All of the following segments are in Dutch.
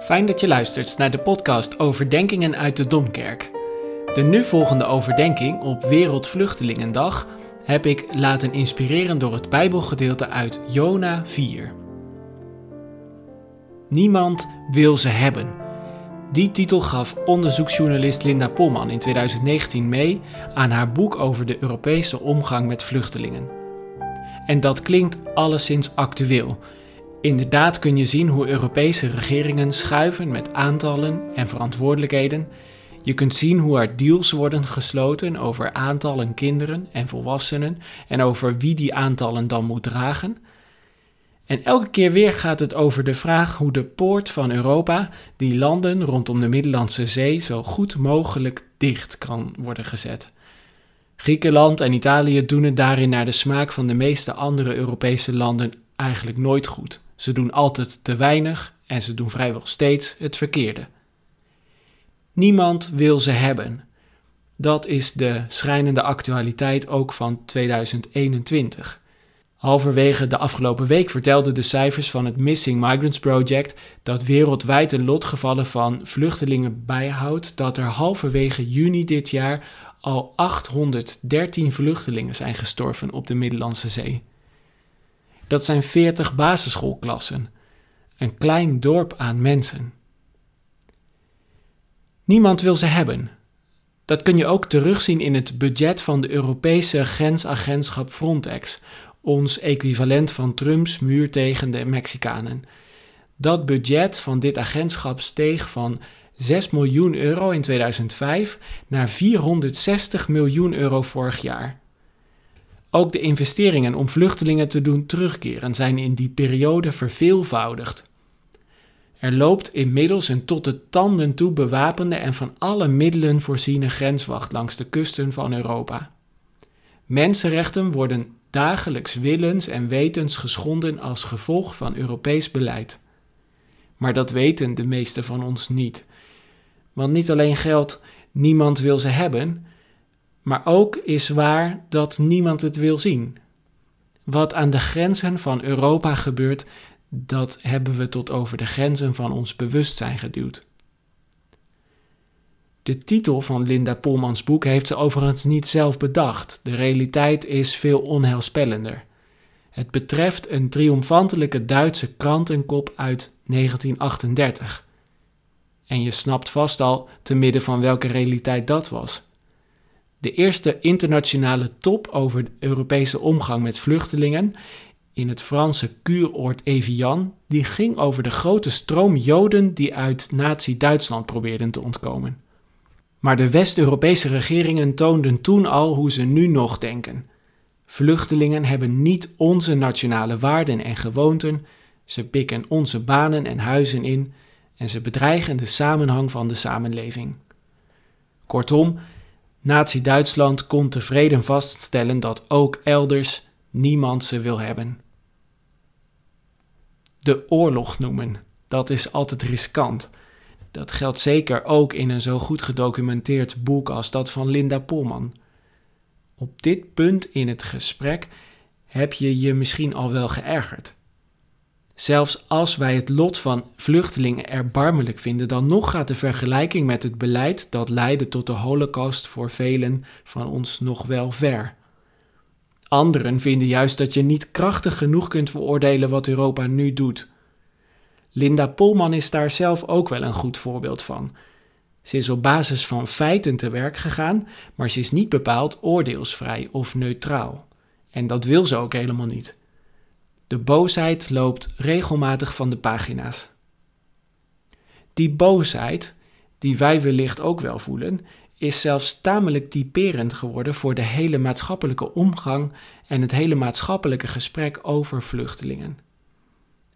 Fijn dat je luistert naar de podcast Overdenkingen uit de Domkerk. De nu volgende overdenking op Wereldvluchtelingendag heb ik laten inspireren door het Bijbelgedeelte uit Jona 4. Niemand wil ze hebben. Die titel gaf onderzoeksjournalist Linda Polman in 2019 mee aan haar boek over de Europese omgang met vluchtelingen. En dat klinkt alleszins actueel Inderdaad kun je zien hoe Europese regeringen schuiven met aantallen en verantwoordelijkheden. Je kunt zien hoe er deals worden gesloten over aantallen kinderen en volwassenen en over wie die aantallen dan moet dragen. En elke keer weer gaat het over de vraag hoe de poort van Europa, die landen rondom de Middellandse Zee, zo goed mogelijk dicht kan worden gezet. Griekenland en Italië doen het daarin naar de smaak van de meeste andere Europese landen eigenlijk nooit goed. Ze doen altijd te weinig en ze doen vrijwel steeds het verkeerde. Niemand wil ze hebben. Dat is de schrijnende actualiteit ook van 2021. Halverwege de afgelopen week vertelden de cijfers van het Missing Migrants Project dat wereldwijd de lotgevallen van vluchtelingen bijhoudt dat er halverwege juni dit jaar al 813 vluchtelingen zijn gestorven op de Middellandse Zee. Dat zijn 40 basisschoolklassen. Een klein dorp aan mensen. Niemand wil ze hebben. Dat kun je ook terugzien in het budget van de Europese grensagentschap Frontex, ons equivalent van Trumps muur tegen de Mexicanen. Dat budget van dit agentschap steeg van 6 miljoen euro in 2005 naar 460 miljoen euro vorig jaar. Ook de investeringen om vluchtelingen te doen terugkeren zijn in die periode verveelvoudigd. Er loopt inmiddels een tot de tanden toe bewapende en van alle middelen voorziene grenswacht langs de kusten van Europa. Mensenrechten worden dagelijks willens en wetens geschonden als gevolg van Europees beleid. Maar dat weten de meesten van ons niet. Want niet alleen geldt niemand wil ze hebben, maar ook is waar dat niemand het wil zien. Wat aan de grenzen van Europa gebeurt, dat hebben we tot over de grenzen van ons bewustzijn geduwd. De titel van Linda Polmans boek heeft ze overigens niet zelf bedacht. De realiteit is veel onheilspellender. Het betreft een triomfantelijke Duitse krantenkop uit 1938. En je snapt vast al te midden van welke realiteit dat was. De eerste internationale top over de Europese omgang met vluchtelingen in het Franse kuuroord Evian, die ging over de grote stroom Joden die uit Nazi-Duitsland probeerden te ontkomen. Maar de West-Europese regeringen toonden toen al hoe ze nu nog denken. Vluchtelingen hebben niet onze nationale waarden en gewoonten, ze pikken onze banen en huizen in en ze bedreigen de samenhang van de samenleving. Kortom, Nazi-Duitsland kon tevreden vaststellen dat ook elders niemand ze wil hebben. De oorlog noemen, dat is altijd riskant. Dat geldt zeker ook in een zo goed gedocumenteerd boek als dat van Linda Polman. Op dit punt in het gesprek heb je je misschien al wel geërgerd. Zelfs als wij het lot van vluchtelingen erbarmelijk vinden, dan nog gaat de vergelijking met het beleid dat leidde tot de Holocaust voor velen van ons nog wel ver. Anderen vinden juist dat je niet krachtig genoeg kunt veroordelen wat Europa nu doet. Linda Polman is daar zelf ook wel een goed voorbeeld van. Ze is op basis van feiten te werk gegaan, maar ze is niet bepaald oordeelsvrij of neutraal. En dat wil ze ook helemaal niet. De boosheid loopt regelmatig van de pagina's. Die boosheid, die wij wellicht ook wel voelen, is zelfs tamelijk typerend geworden voor de hele maatschappelijke omgang en het hele maatschappelijke gesprek over vluchtelingen.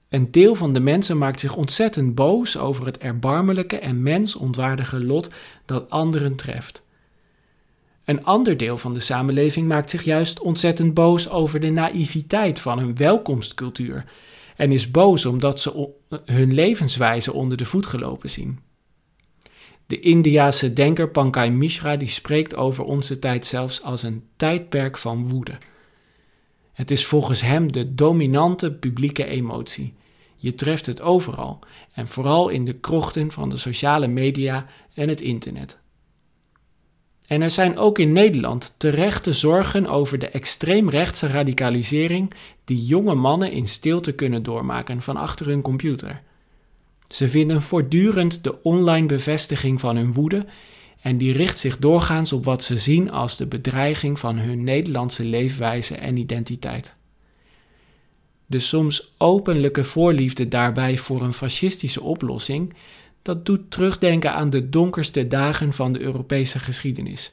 Een deel van de mensen maakt zich ontzettend boos over het erbarmelijke en mensontwaardige lot dat anderen treft. Een ander deel van de samenleving maakt zich juist ontzettend boos over de naïviteit van een welkomstcultuur en is boos omdat ze hun levenswijze onder de voet gelopen zien. De Indiase denker Pankaj Mishra die spreekt over onze tijd zelfs als een tijdperk van woede. Het is volgens hem de dominante publieke emotie. Je treft het overal en vooral in de krochten van de sociale media en het internet. En er zijn ook in Nederland terechte zorgen over de extreemrechtse radicalisering die jonge mannen in stilte kunnen doormaken van achter hun computer. Ze vinden voortdurend de online bevestiging van hun woede en die richt zich doorgaans op wat ze zien als de bedreiging van hun Nederlandse leefwijze en identiteit. De soms openlijke voorliefde daarbij voor een fascistische oplossing, dat doet terugdenken aan de donkerste dagen van de Europese geschiedenis.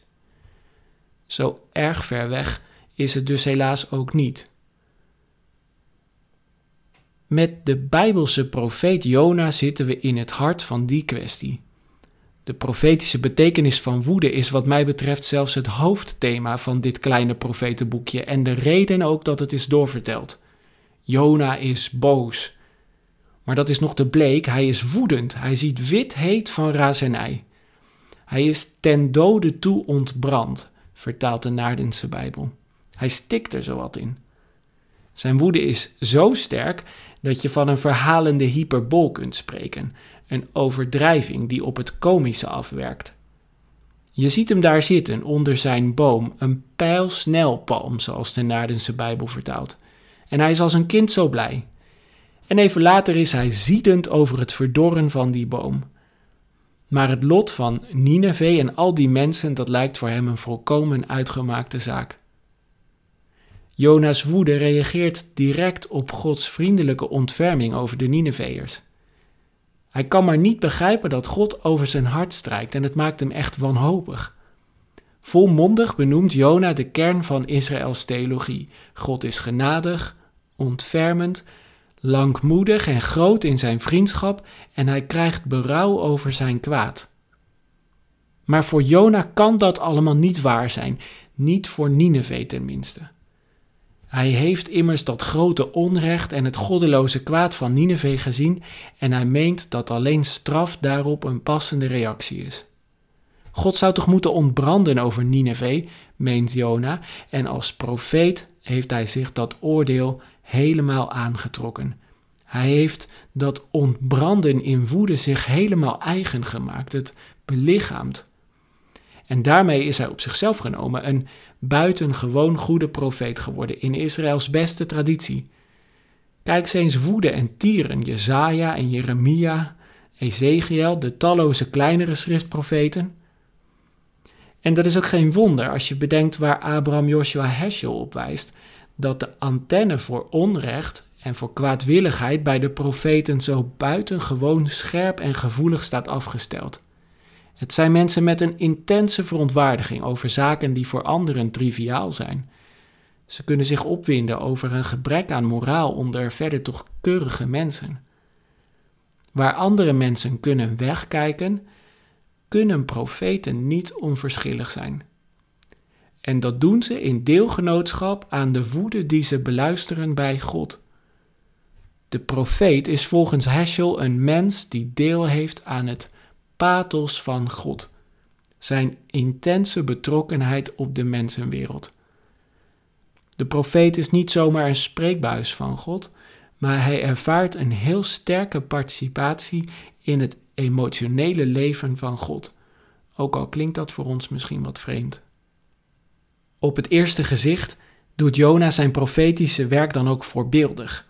Zo erg ver weg is het dus helaas ook niet. Met de Bijbelse profeet Jona zitten we in het hart van die kwestie. De profetische betekenis van woede is wat mij betreft zelfs het hoofdthema van dit kleine profetenboekje en de reden ook dat het is doorverteld. Jona is boos. Maar dat is nog te bleek, hij is woedend, hij ziet wit heet van razernij. Hij is ten dode toe ontbrand, vertaalt de Naardense Bijbel. Hij stikt er zowat in. Zijn woede is zo sterk dat je van een verhalende hyperbol kunt spreken, een overdrijving die op het komische afwerkt. Je ziet hem daar zitten onder zijn boom, een pijlsnel palm, zoals de Naardense Bijbel vertaalt. En hij is als een kind zo blij. En even later is hij ziedend over het verdorren van die boom. Maar het lot van Nineveh en al die mensen, dat lijkt voor hem een volkomen uitgemaakte zaak. Jona's woede reageert direct op Gods vriendelijke ontferming over de Nineveërs. Hij kan maar niet begrijpen dat God over zijn hart strijkt en het maakt hem echt wanhopig. Volmondig benoemt Jona de kern van Israëls theologie. God is genadig, ontfermend, langmoedig en groot in zijn vriendschap en hij krijgt berouw over zijn kwaad. Maar voor Jona kan dat allemaal niet waar zijn, niet voor Nineveh tenminste. Hij heeft immers dat grote onrecht en het goddeloze kwaad van Nineveh gezien en hij meent dat alleen straf daarop een passende reactie is. God zou toch moeten ontbranden over Nineveh, meent Jona, en als profeet heeft hij zich dat oordeel helemaal aangetrokken. Hij heeft dat ontbranden in woede zich helemaal eigen gemaakt, het belichaamd. En daarmee is hij op zichzelf genomen een buitengewoon goede profeet geworden in Israëls beste traditie. Kijk eens woede en tieren, Jezaja en Jeremia, Ezekiel, de talloze kleinere schriftprofeten. En dat is ook geen wonder als je bedenkt waar Abraham Joshua Heschel op wijst, dat de antenne voor onrecht en voor kwaadwilligheid bij de profeten zo buitengewoon scherp en gevoelig staat afgesteld. Het zijn mensen met een intense verontwaardiging over zaken die voor anderen triviaal zijn. Ze kunnen zich opwinden over een gebrek aan moraal onder verder toch keurige mensen. Waar andere mensen kunnen wegkijken, kunnen profeten niet onverschillig zijn. En dat doen ze in deelgenootschap aan de woede die ze beluisteren bij God. De profeet is volgens Heschel een mens die deel heeft aan het pathos van God, zijn intense betrokkenheid op de mensenwereld. De profeet is niet zomaar een spreekbuis van God, maar hij ervaart een heel sterke participatie in het emotionele leven van God, ook al klinkt dat voor ons misschien wat vreemd. Op het eerste gezicht doet Jona zijn profetische werk dan ook voorbeeldig.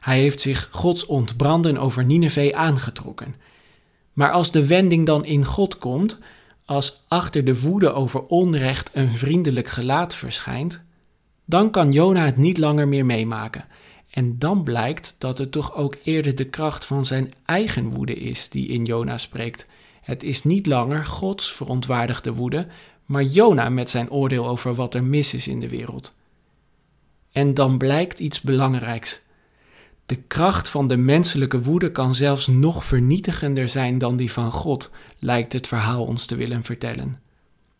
Hij heeft zich Gods ontbranden over Nineveh aangetrokken maar als de wending dan in God komt, als achter de woede over onrecht een vriendelijk gelaat verschijnt, dan kan Jona het niet langer meer meemaken. En dan blijkt dat het toch ook eerder de kracht van zijn eigen woede is die in Jona spreekt. Het is niet langer Gods verontwaardigde woede, maar Jona met zijn oordeel over wat er mis is in de wereld. En dan blijkt iets belangrijks. De kracht van de menselijke woede kan zelfs nog vernietigender zijn dan die van God, lijkt het verhaal ons te willen vertellen.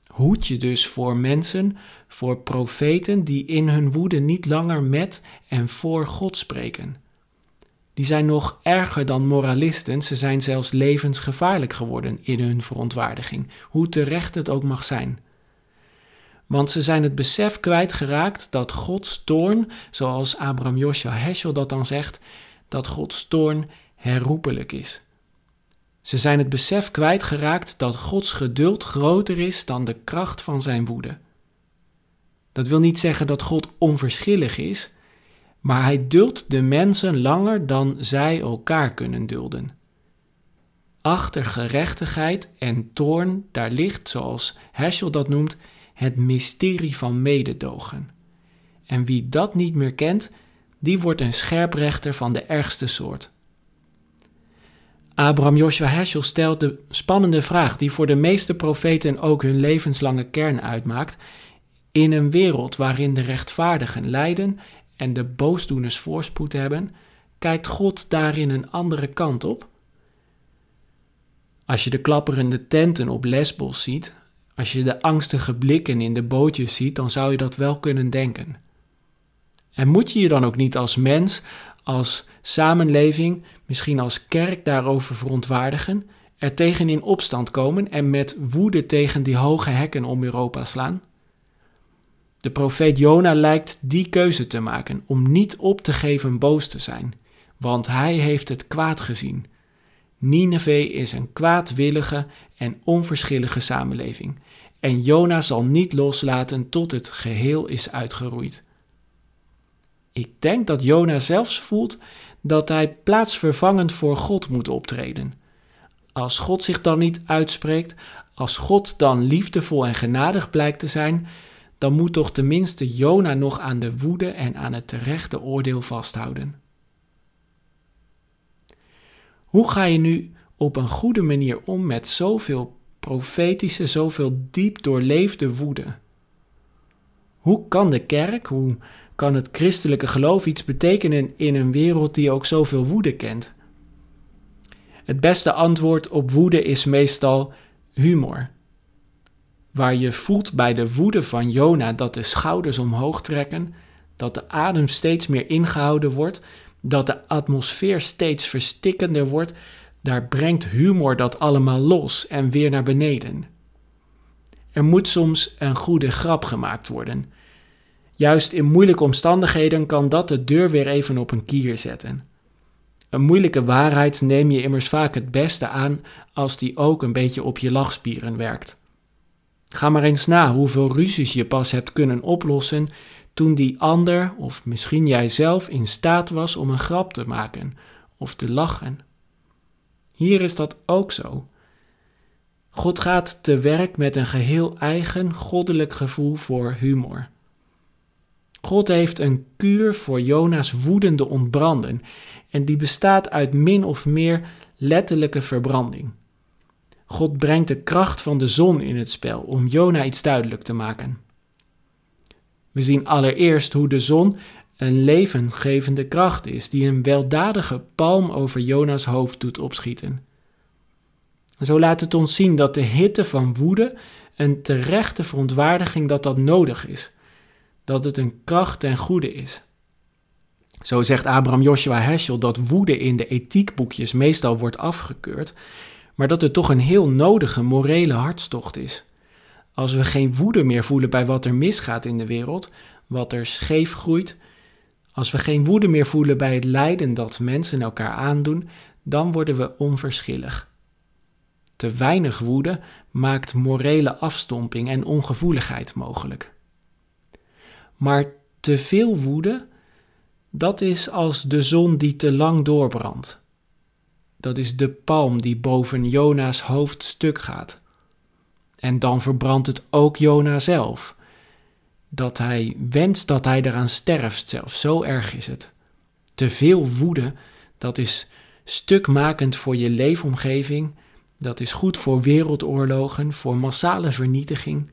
Hoed je dus voor mensen, voor profeten die in hun woede niet langer met en voor God spreken. Die zijn nog erger dan moralisten, ze zijn zelfs levensgevaarlijk geworden in hun verontwaardiging, hoe terecht het ook mag zijn. Want ze zijn het besef kwijtgeraakt dat Gods toorn, zoals Abraham Joshua Heschel dat dan zegt, dat Gods toorn herroepelijk is. Ze zijn het besef kwijtgeraakt dat Gods geduld groter is dan de kracht van zijn woede. Dat wil niet zeggen dat God onverschillig is, maar hij duldt de mensen langer dan zij elkaar kunnen dulden. Achter gerechtigheid en toorn, daar ligt, zoals Heschel dat noemt, het mysterie van mededogen. En wie dat niet meer kent, die wordt een scherprechter van de ergste soort. Abraham Joshua Heschel stelt de spannende vraag die voor de meeste profeten ook hun levenslange kern uitmaakt. In een wereld waarin de rechtvaardigen lijden en de boosdoeners voorspoed hebben, kijkt God daarin een andere kant op? Als je de klapperende tenten op Lesbos ziet, als je de angstige blikken in de bootjes ziet, dan zou je dat wel kunnen denken. En moet je je dan ook niet als mens, als samenleving, misschien als kerk daarover verontwaardigen, er tegen in opstand komen en met woede tegen die hoge hekken om Europa slaan? De profeet Jona lijkt die keuze te maken om niet op te geven boos te zijn, want hij heeft het kwaad gezien. Nineveh is een kwaadwillige en onverschillige samenleving, en Jona zal niet loslaten tot het geheel is uitgeroeid. Ik denk dat Jona zelfs voelt dat hij plaatsvervangend voor God moet optreden. Als God zich dan niet uitspreekt, als God dan liefdevol en genadig blijkt te zijn, dan moet toch tenminste Jona nog aan de woede en aan het terechte oordeel vasthouden. Hoe ga je nu op een goede manier om met zoveel profetische, zoveel diep doorleefde woede? Hoe kan de kerk, hoe kan het christelijke geloof iets betekenen in een wereld die ook zoveel woede kent? Het beste antwoord op woede is meestal humor. Waar je voelt bij de woede van Jona dat de schouders omhoog trekken, dat de adem steeds meer ingehouden wordt, dat de atmosfeer steeds verstikkender wordt, daar brengt humor dat allemaal los en weer naar beneden. Er moet soms een goede grap gemaakt worden. Juist in moeilijke omstandigheden kan dat de deur weer even op een kier zetten. Een moeilijke waarheid neem je immers vaak het beste aan als die ook een beetje op je lachspieren werkt. Ga maar eens na hoeveel ruzies je pas hebt kunnen oplossen toen die ander, of misschien jijzelf, in staat was om een grap te maken of te lachen. Hier is dat ook zo. God gaat te werk met een geheel eigen goddelijk gevoel voor humor. God heeft een kuur voor Jona's woedende ontbranden en die bestaat uit min of meer letterlijke verbranding. God brengt de kracht van de zon in het spel om Jona iets duidelijk te maken. We zien allereerst hoe de zon een levengevende kracht is die een weldadige palm over Jona's hoofd doet opschieten. Zo laat het ons zien dat de hitte van woede een terechte verontwaardiging dat dat nodig is, dat het een kracht en goede is. Zo zegt Abraham Joshua Heschel dat woede in de ethiekboekjes meestal wordt afgekeurd, maar dat het toch een heel nodige morele hartstocht is. Als we geen woede meer voelen bij wat er misgaat in de wereld, wat er scheef groeit, als we geen woede meer voelen bij het lijden dat mensen elkaar aandoen, dan worden we onverschillig. Te weinig woede maakt morele afstomping en ongevoeligheid mogelijk. Maar te veel woede, dat is als de zon die te lang doorbrandt. Dat is de palm die boven Jona's hoofd stuk gaat. En dan verbrandt het ook Jona zelf. Dat hij wenst dat hij eraan sterft zelf, zo erg is het. Te veel woede, dat is stukmakend voor je leefomgeving, dat is goed voor wereldoorlogen, voor massale vernietiging.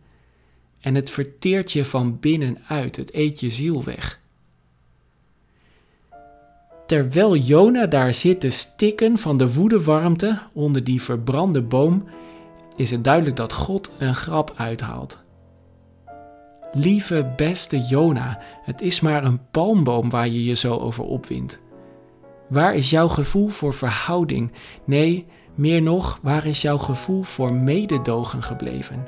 En het verteert je van binnenuit, het eet je ziel weg. Terwijl Jona daar zit te stikken van de woedewarmte onder die verbrande boom, is het duidelijk dat God een grap uithaalt. Lieve beste Jona, het is maar een palmboom waar je je zo over opwindt. Waar is jouw gevoel voor verhouding? Nee, meer nog, waar is jouw gevoel voor mededogen gebleven?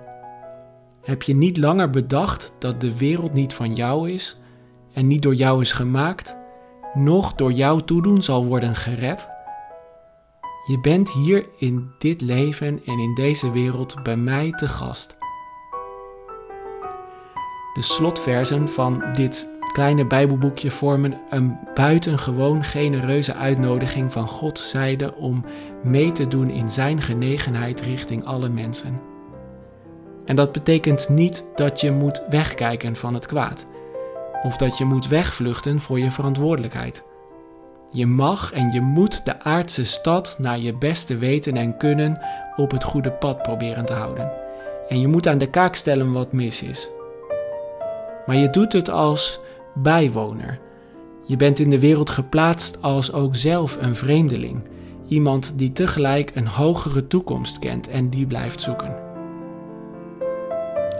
Heb je niet langer bedacht dat de wereld niet van jou is en niet door jou is gemaakt? Noch door jouw toedoen zal worden gered. Je bent hier in dit leven en in deze wereld bij mij te gast. De slotversen van dit kleine Bijbelboekje vormen een buitengewoon genereuze uitnodiging van Gods zijde om mee te doen in Zijn genegenheid richting alle mensen. En dat betekent niet dat je moet wegkijken van het kwaad, of dat je moet wegvluchten voor je verantwoordelijkheid. Je mag en je moet de aardse stad naar je beste weten en kunnen op het goede pad proberen te houden. En je moet aan de kaak stellen wat mis is. Maar je doet het als bijwoner. Je bent in de wereld geplaatst als ook zelf een vreemdeling, iemand die tegelijk een hogere toekomst kent en die blijft zoeken.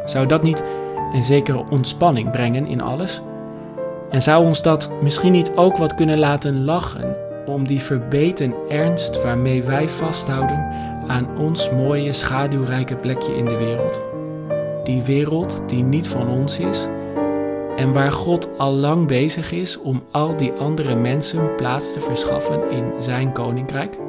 Zou dat niet een zekere ontspanning brengen in alles? En zou ons dat misschien niet ook wat kunnen laten lachen om die verbeten ernst waarmee wij vasthouden aan ons mooie schaduwrijke plekje in de wereld? Die wereld die niet van ons is en waar God al lang bezig is om al die andere mensen plaats te verschaffen in zijn koninkrijk?